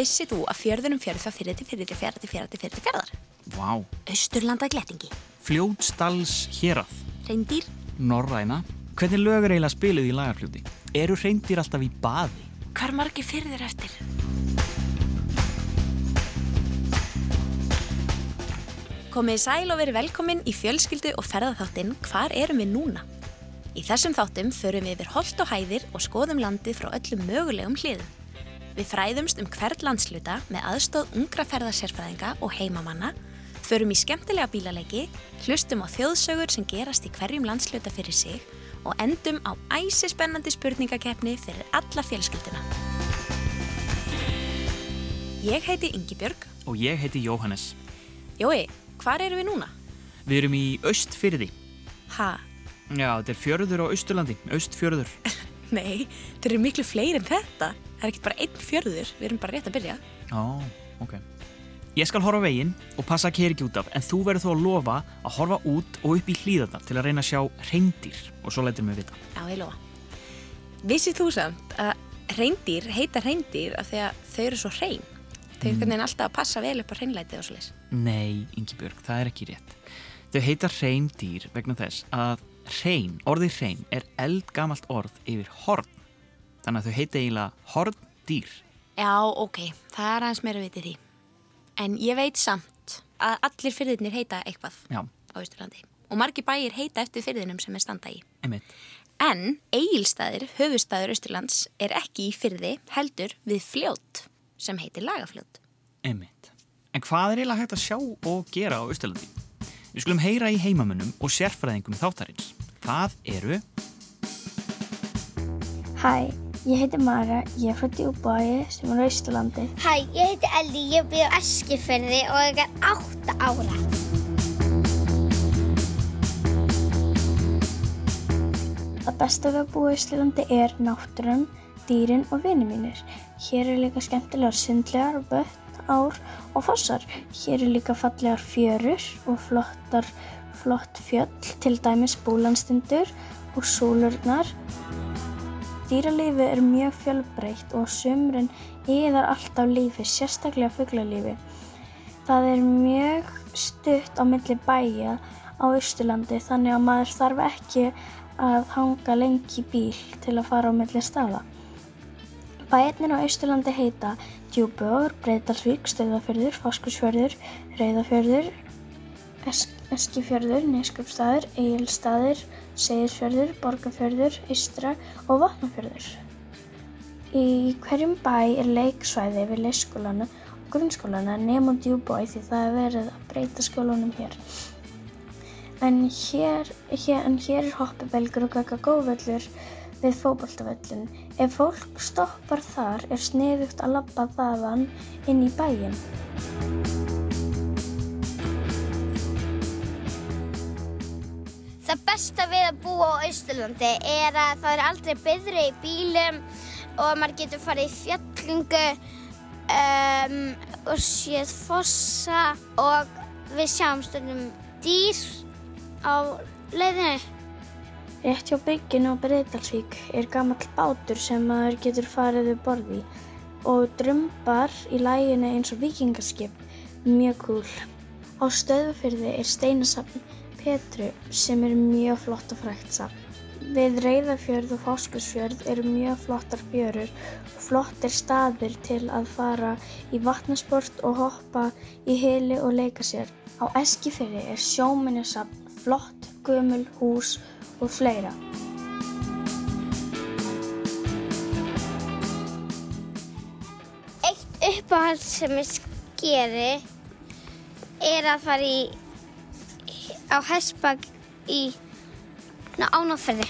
Vissið þú að fjörðunum fjörð þá fyrir til fyrir til fjara til fjara til fyrir til fjörðar? Vá. Austurlanda glettingi. Fljótsdals hérað. Reyndýr? Norræna. Hvernig lög er eiginlega spiluð í lagarfljóti? Eru reyndir alltaf í baði? Hvar margir fyrir þér eftir? Komið sæl og verið velkomin í fjölskyldu og ferðarþáttinn Hvar erum við núna? Í þessum þáttum förum við yfir holt og hæðir og skoðum landið frá öllum mögulegum hliðum. Við fræðumst um hvert landsluta með aðstóð ungra ferðarsérfræðinga og heimamanna, förum í skemmtilega bílaleiki, hlustum á þjóðsögur sem gerast í hverjum landsluta fyrir sig og endum á æsispennandi spurningakeppni fyrir alla fjölskylduna. Ég heiti Ingi Björg. Og ég heiti Jóhannes. Jói, hvar eru við núna? Við erum í Östfyrði. Ha? Já, þetta er fjörður á Östurlandi. Östfjörður. Nei, þeir eru miklu fleiri en þetta. Það er ekki bara einn fjörður, við erum bara rétt að byrja. Ó, ok. Ég skal horfa veginn og passa að keri ekki út af, en þú verður þó að lofa að horfa út og upp í hlýðarna til að reyna að sjá reyndýr og svo lætir mig vita. Já, ég lofa. Vissið þú samt að reyndýr heita reyndýr af því að þau eru svo hrein? Þau eru mm. alltaf að passa vel upp á hreinlætið og svo leiðis. Nei, Ingi Björg, það er ekki rétt. Þau heita reyndýr vegna þess að hrein, orðið hrein, er eldgamalt orð yfir horn. Þannig að þau heita eiginlega horndýr. Já, ok, það er aðeins meira vitið því. En ég veit samt að allir fyrðinir heita eitthvað Já. á Ísturlandi. Og margi bæir heita eftir fyrðinum sem er standa í. Einmitt. En eigilstaðir, höfustæður Ísturlands, er ekki í fyrði heldur við fljót sem heitir lagafljót. Einmitt. En hvað er eiginlega hægt að sjá og gera á Ísturlandi? Við skulum heyra í heimamönnum og sérfræðingum þáttarins. Það eru... Hæ, Ég heiti Mara, ég er frá Djúbæi sem er á Ísturlandi. Hæ, ég heiti Elli, ég byrði á Eskifjörði og ég er 8 ára. Það besta við að búa í Ísturlandi er náttúrun, dýrin og vini mínir. Hér er líka skemmtilegar sundlegar, bött, ár og fossar. Hér er líka fallegar fjörur og flottar, flott fjöll, til dæmis búlandstundur og súlurnar. Dýralífi er mjög fjölbreytt og sumrun yðar alltaf lífi, sérstaklega fugglalífi. Það er mjög stutt á milli bæja á Ísturlandi þannig að maður þarf ekki að hanga lengi í bíl til að fara á milli staða. Bæjarnir á Ísturlandi heita Djúbögur, Breiðdalsvík, Stöðafjörður, Fáskursfjörður, Reyðafjörður, Eskifjörður, Neskjöpstaður, Egilstaður, Seyðisfjörður, Borgafjörður, Ístra og Vatnafjörður. Í hverjum bæ er leiksvæði við leikskólanu og grunnskólanu nema djúbói því það er verið að breyta skólunum hér. En hér, hér, en hér er hoppibelgur og gagagóvöllur við fókbaltavöllin. Ef fólk stoppar þar er sniðugt að labba þaðan inn í bæin. Besta við að búa á Ísturlandi er að það er aldrei byðri í bílum og maður getur farið í fjallingu um, og séð fossa og við sjáum stundum dýr á leiðinu. Rétt hjá byggjunu á Breiðdalsvík er gammal bátur sem maður getur farið við borði og drömbar í læginu eins og vikingarskip, mjög cool. Á stöðufyrði er steinasafn Petru sem er mjög flott og frækt safn. Við Reyðafjörð og Fáskursfjörð eru mjög flottar fjörur og flottir staðir til að fara í vatnasport og hoppa í hili og leika sér. Á Eskifjörði er sjóminnesafn, flott, gömul, hús og fleira. Eitt uppáhald sem ég skeri er að fara í á Hesbag í ánáferði.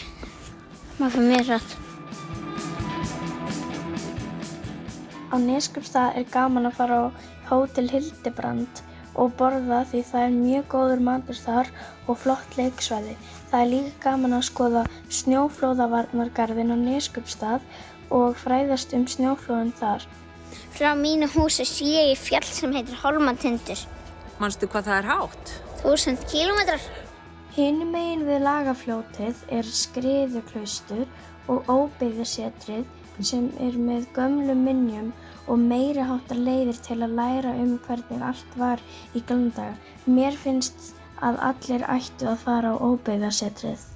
Maður fyrir mér rætt. Á Neskjöpstað er gaman að fara á Hótel Hildebrand og borða því það er mjög góður matur þar og flott leiksvæði. Það er líka gaman að skoða snjóflóðavarnargarðin á Neskjöpstað og fræðast um snjóflóðun þar. Frá mínu húsi sé ég fjall sem heitir Holmantindur. Manstu hvað það er hátt? Þúsund kílómetrar. Hinum megin við lagafljótið er skriðuklaustur og óbyggðasetrið sem er með gömlu minnjum og meiri háttar leiðir til að læra um hvernig allt var í gamla daga. Mér finnst að allir ættu að fara á óbyggðarsetrið.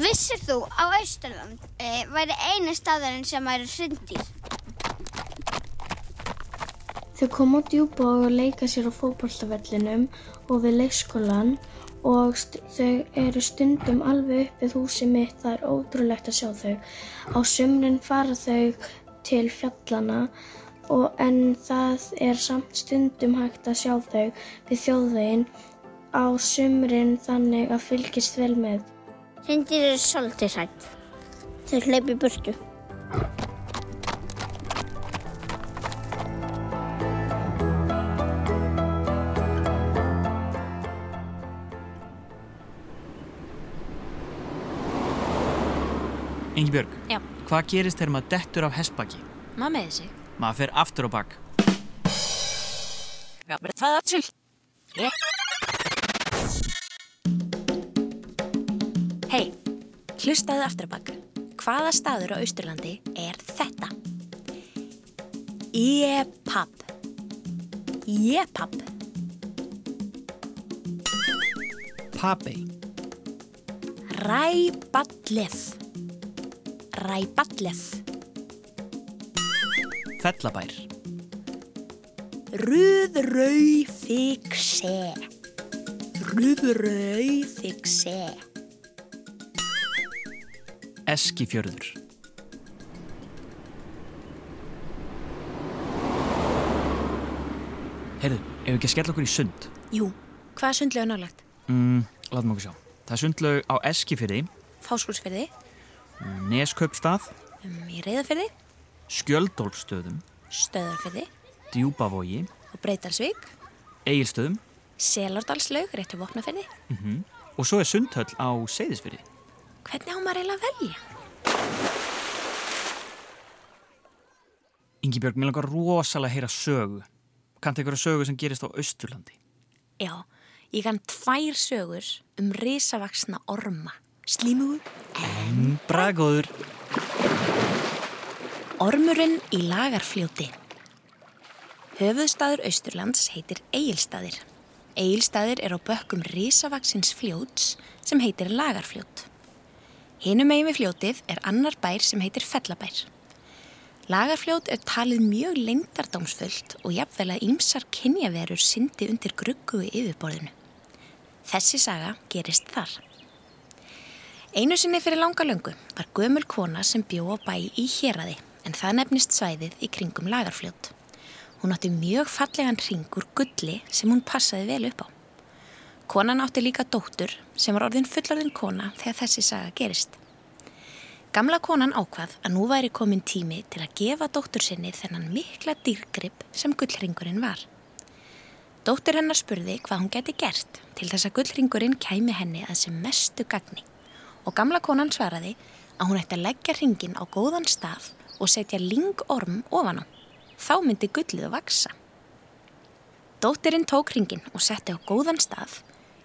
Vissir þú á Austurland e, væri einu staðurinn sem væri hrindýr? Þau koma á djúbog og leika sér á fótbolltafellinum og við leikskólan og þau eru stundum alveg upp við húsi mitt. Það er ótrúlegt að sjá þau. Á sumrin fara þau til fjallana en það er samt stundum hægt að sjá þau við þjóðveginn á sumrin þannig að fylgist vel með. Hrindýr eru svolítið hrætt. Þau hleypi burtu. Ingibjörg, Já. hvað gerist þegar maður dettur af hestbaki? Maður með þessi. Maður fer aftur á bak. Það er til. Hei, hlustaðu aftur á bak. Hvaða staður á Austurlandi er þetta? Jepab. Jepab. Papei, Ræballef. Ræballef. Fellabær, Rúðrauðfikse. Rúðrauðfikse. Eskifjörður, Heyrðu, ef við ekki að skella okkur í sund? Jú, hvað er sundlega nálagt? Mm, látum okkur sjá. Það er sundlaug á Eskifjörði, Fáskúlsfyrði, Neskaupstað, um, í Reyðafyrði, Skjöldólfstöðum, Stöðarfyrði Djúbavogi, og Breytarsvík, Egilstöðum Selardalslaug, réttu vopnafyrði. og svo er sundhöll á Seyðisfjörði. Hvernig á maður eiginlega að velja? Ingibjörg, mér langar rosalega að heyra sögu. Kanntu einhverja sögu sem gerist á Austurlandi? Já, ég kann tvær sögur um risavaksna orma. Slímugur. Bragóður. Ormurinn í lagarfljóti. Höfuðstaður Austurlands heitir Egilstaðir. Egilstaðir er á bökkum risavaksins fljóts sem heitir lagarfljót. Hinum megin við fljótið er annar bær sem heitir Fellabær. Lagarfljót er talið mjög lengdardómsfullt og jafnvel að ýmsar kynjaverur syndi undir gruggugu yfirborðinu. Þessi saga gerist þar. Einu sinni fyrir langa löngu var gömul kona sem bjó á bæ í héraði en það nefnist svæðið í kringum lagarfljót. Hún átti mjög fallegan ring úr gulli sem hún passaði vel upp á. Konan átti líka dóttur sem var orðin fullorðin kona þegar þessi saga gerist. Gamla konan ákvað að nú væri komin tími til að gefa dóttur sinni þennan mikla dýrgrip sem gullringurinn var. Dóttur hennar spurði hvað hún geti gert til þess að gullringurinn kæmi henni að sem mestu gagni og gamla konan svaraði að hún ætti að leggja ringin á góðan stað og setja lingorm ofan á. Þá myndi gullið að vaksa. Dóttirinn tók ringin og setti á góðan stað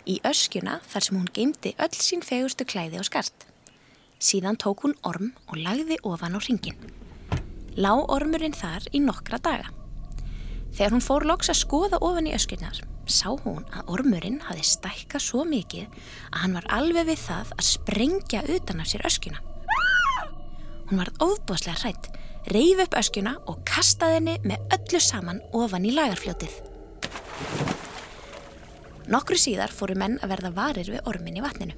í öskjuna þar sem hún geymdi öll sín fegustu klæði og skart. Síðan tók hún orm og lagði ofan á ringin. Lá ormurinn þar í nokkra daga. Þegar hún fór loks að skoða ofan í öskjurnar, sá hún að ormurinn hafi stækkað svo mikið að hann var alveg við það að sprengja utan af sér öskjuna. Hún var óbúslega hrætt, reyf upp öskjuna og kastaði henni með öllu saman ofan í lagarfljótið. Nokkru síðar fóru menn að verða varir við ormin í vatninu.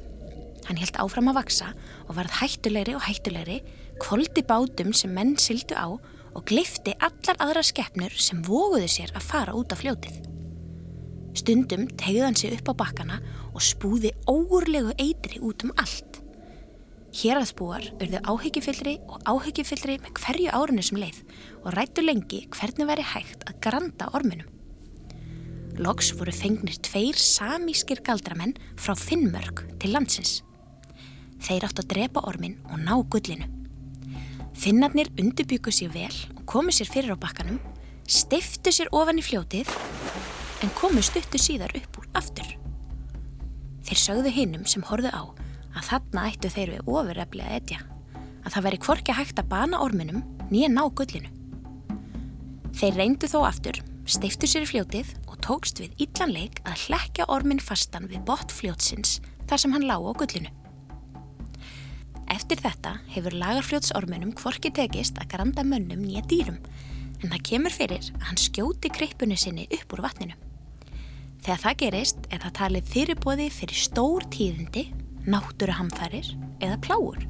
Hann helt áfram að vaksa og varð hættulegri og hættulegri, koldi bátum sem menn sildu á og gleifti allar aðra skeppnur sem voguðu sér að fara út af fljótið. Stundum tegði hann sig upp á bakkana og spúði óurlegu eitri út um allt. Héraðsbúar urðu áhyggjufyllri og áhyggjufyllri með hverju árinu sem leið og rættu lengi hvernig væri hægt að granda orminum. Loks voru fengnir tveir samískir galdramenn frá Finnmörk til landsins. Þeir áttu að drepa ormin og ná gullinu. Finnarnir undirbyggu sér vel og komu sér fyrir á bakkanum, steiftu sér ofan í fljótið en komu stuttu síðar upp úr aftur. Þeir sögðu hinnum sem horfðu á að þarna ættu þeir við ofurrefli að etja, að það veri kvorki hægt að bana orminum nýja ná gullinu. Þeir reyndu þó aftur, steiftu sér í fljótið og tókst við illanleik að hlekja ormin fastan við botn fljótsins þar sem hann lág á gullinu. Eftir þetta hefur lagarfljótsorminum kvorki tekist að granda mönnum nýja dýrum en það kemur fyrir að hann skjóti kreipunu sinni upp úr vatninu. Þegar það gerist er það talið fyrirbóði fyrir stór tíðindi, náttúruhamfærir eða pláur.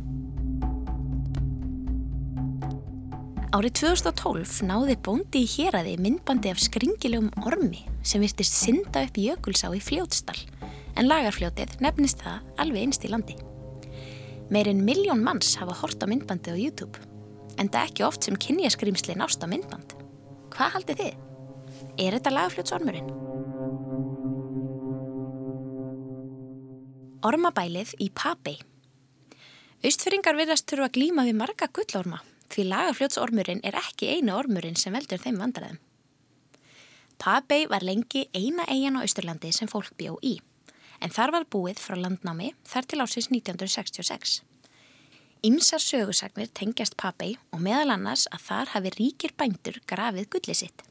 Árið 2012 náði bóndi í héræði myndbandi af skringilegum ormi sem virtist synda upp jökulsá í fljótstall en lagarfljótið nefnist það alveg einst í landi. Meirinn miljón manns hafa hort á myndbandi á YouTube en það ekki oft sem kynjaskrimsli nást á myndband. Hvað haldið þið? Er þetta lagafljótsormurinn? Ormabælið í Papei Austfyrringar virðast þurfa að glíma við marga gullorma því lagafljótsormurinn er ekki einu ormurinn sem veldur þeim vandræðum. Papei var lengi eina eigin á Austurlandi sem fólk bjó í en þar var búið frá landnámi þar til ásins 1966. Ímsar sögursagnir tengjast Papei og meðal annars að þar hafi ríkir bændur grafið gulli sitt.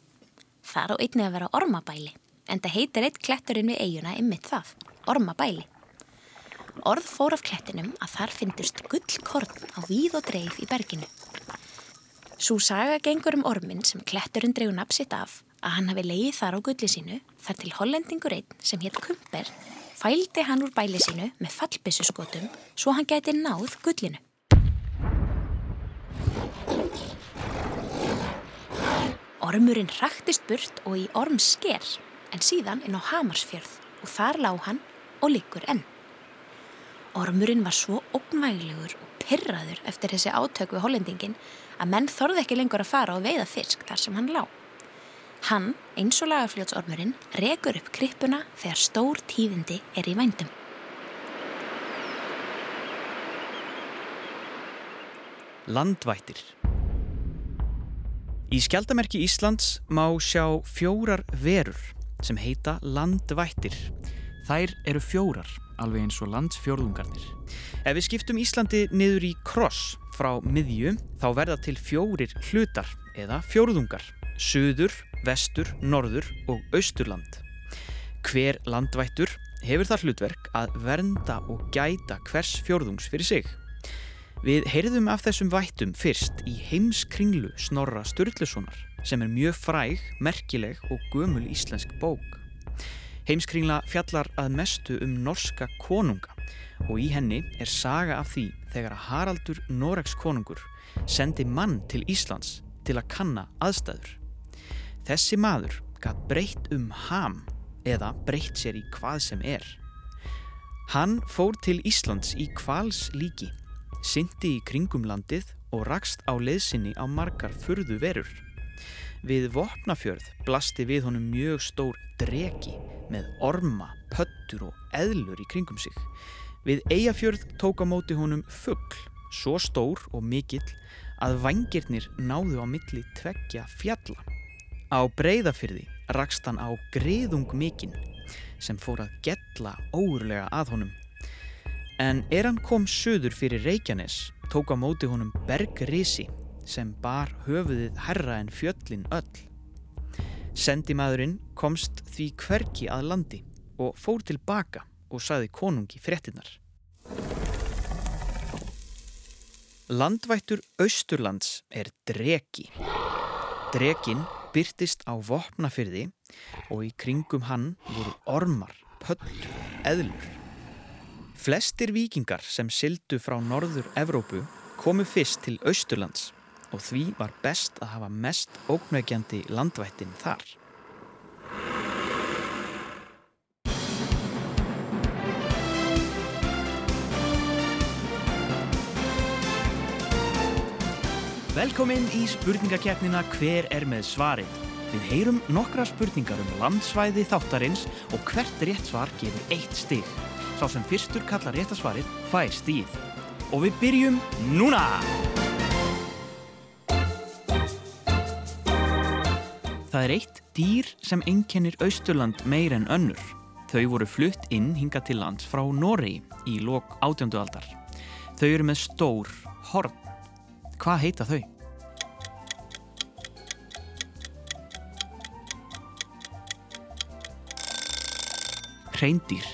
Þar á einni að vera ormabæli, en það heitir eitt kletturinn við eiguna ymmit það, ormabæli. Orð fór af klettinum að þar finnist gullkorn á víð og dreif í berginu. Svo saga gengur um ormin sem kletturinn dreigur napsitt af að hann hafi leið þar á gulli sínu þar til hollendingur einn sem hétt Kumper fældi hann úr bæli sínu með fallbissuskotum svo hann gæti náð gullinu. Ormurinn hraktist burt og í ormsker en síðan inn á Hamarsfjörð og þar lág hann og liggur enn. Ormurinn var svo ógnvæglegur og pyrraður eftir þessi átök við hollendingin að menn þorði ekki lengur að fara og veiða fisk þar sem hann lág. Hann, eins og lagafljótsormurinn, rekur upp krippuna þegar stór tíðindi er í vændum. Landvættir Í skjaldamerki Íslands má sjá fjórar verur sem heita landvættir. Þær eru fjórar, alveg eins og landsfjórðungarnir. Ef við skiptum Íslandi niður í kross frá miðju þá verða til fjórir hlutar eða fjórðungar. Suður, vestur, norður og austurland. Hver landvættur hefur það hlutverk að vernda og gæta hvers fjórðungs fyrir sig. Við heyrðum af þessum vættum fyrst í heimskringlu Snorra Sturlusonar sem er mjög fræg, merkileg og gömul íslensk bók. Heimskringla fjallar að mestu um norska konunga og í henni er saga af því þegar að Haraldur Noregs konungur sendi mann til Íslands til að kanna aðstæður. Þessi maður gætt breytt um ham eða breytt sér í hvað sem er. Hann fór til Íslands í kvals líki syndi í kringum landið og rakst á leiðsynni á margar furðu verur. Við Vopnafjörð blasti við honum mjög stór dregi með orma, pöttur og eðlur í kringum sig. Við Eyjafjörð tók á móti honum fuggl, svo stór og mikill að vangirnir náðu á milli tveggja fjalla. Á breyðafyrði rakst hann á greiðung mikinn sem fór að gella óurlega að honum En er hann kom söður fyrir Reykjanes tók á móti honum Bergrisi sem bar höfuðið herra en fjöllin öll. Sendimaðurinn komst því hverki að landi og fór tilbaka og saði konungi fréttinnar. Landvættur Austurlands er dregi. Dregin byrtist á vopnafyrði og í kringum hann voru ormar, pöttur, eðlur. Flestir vikingar sem sildu frá norður Evrópu komu fyrst til Austurlands og því var best að hafa mest óknögjandi landvættin þar. Velkomin í spurningakeppnina Hver er með svarið? Við heyrum nokkra spurningar um landsvæði þáttarins og hvert rétt svar gefur eitt stig. Sá sem fyrstur kallar réttasvarið fær stíð. Og við byrjum núna! Það er eitt dýr sem einkennir Austurland meir en önnur. Þau voru flutt inn hinga til lands frá Noregi í lok átjöndu aldar. Þau eru með stór horn. Hvað heita þau? Hreindýr.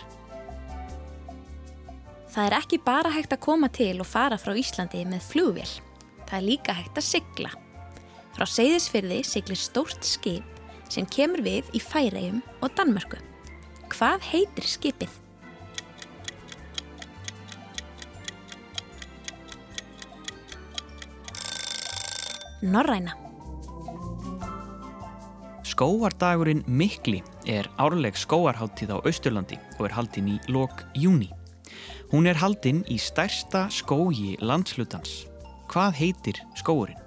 Það er ekki bara hægt að koma til og fara frá Íslandi með flugvél. Það er líka hægt að sigla. Frá Seyðisfyrði siglir stórt skip sem kemur við í Færegjum og Danmörku. Hvað heitir skipið? Norræna. Skóardagurinn Mikli er árleg skóarháttíð á Austurlandi og er haldinn í lok júni. Hún er haldinn í stærsta skógi landslutans. Hvað heitir skóurinn?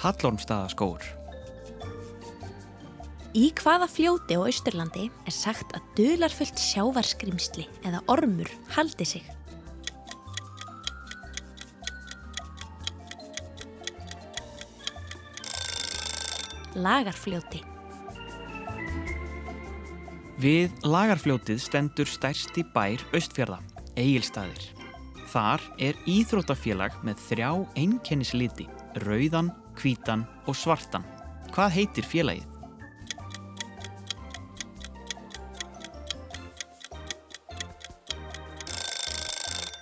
Hallormstaðaskóur. Í hvaða fljóti á Austurlandi er sagt að dularfullt sjávarskrimsli eða ormur haldi sig? Lagarfljóti. Við lagarfljótið stendur stærsti bær Austfjörða, Egilstaðir. Þar er íþróttafélag með þrjá einkennisliti, rauðan, hvítan og svartan. Hvað heitir félagið?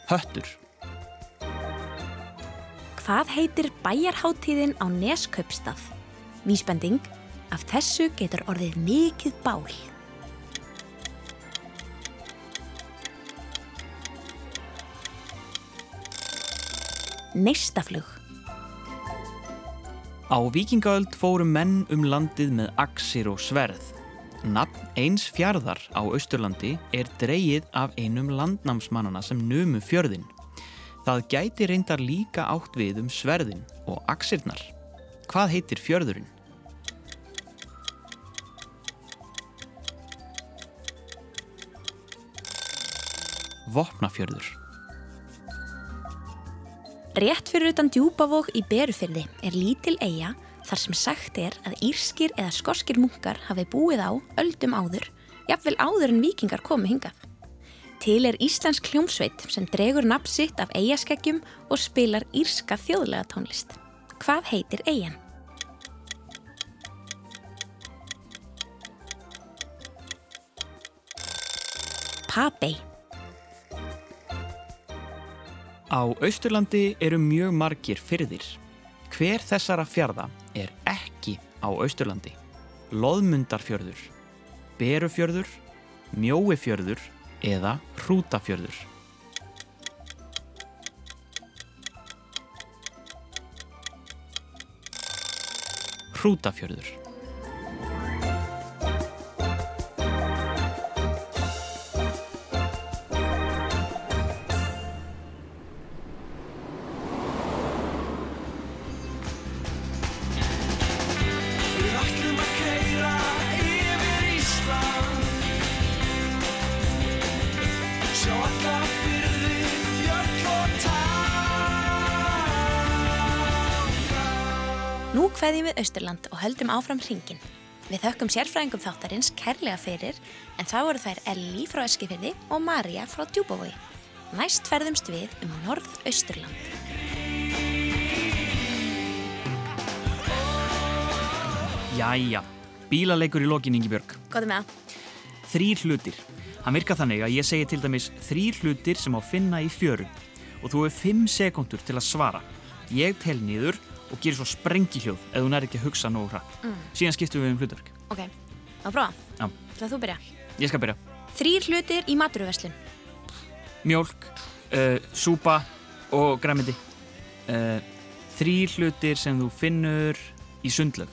Höttur. Hvað heitir bæjarháttíðin á Neskaupstað? Vísbending, af þessu getur orðið mikið bál. Neistaflug. Á vikingaöld fóru menn um landið með axir og sverð. Nafn eins fjarðar á Austurlandi er dreyið af einum landnámsmannana sem numu fjörðin. Það gæti reyndar líka átt við um sverðin og axirnar. Hvað heitir fjörðurinn? Vopnafjörður. Rétt fyrir utan djúbavók í Berufyrði er lítil eiga þar sem sagt er að írskir eða skorskir munkar hafi búið á öldum áður, jafnvel áður en vikingar komu hingað. Til er Íslensk hljómsveit sem dregur nafn sitt af eigaskeggjum og spilar írska þjóðlega tónlist. Hvað heitir eigan? Papei. Á Austurlandi eru mjög margir fyrðir. Hver þessara fjarða er ekki á Austurlandi? Loðmundarfjörður, Berufjörður, Mjóifjörður eða Hrútafjörður? Hrútafjörður. Kveðjum við Austurland og höldum áfram hringin. Við þökkum sérfræðingum þáttarins kærlega fyrir en þá voru þær Elli frá Eskifirði og Marja frá Djúbavogi. Næst ferðumst við um Norð-Austurland. Jæja, bílaleikur í lokin Ingibjörg. Góðum með það. Þrýr hlutir. Hann virka þannig að ég segi til dæmis þrýr hlutir sem á finna í fjöru og þú hefur fimm sekundur til að svara. Ég tel niður og gerir svo sprengihjóð ef þú nær ekki að hugsa nógu hratt. Mm. Síðan skiptum við um hlutverk. Ok, þá prófa. Já. Það þú byrja. Ég skal byrja. Þrýr hlutir í maturverslun. Mjólk, uh, súpa og græmiti. Uh, þrýr hlutir sem þú finnur í sundlög.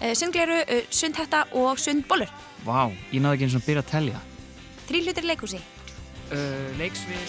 Uh, sundgleru, uh, sundhetta og sundbólur. Vá, ég náði ekki eins og byrja að telja. Þrýr hlutir í leikhúsi. Uh, leiksvið,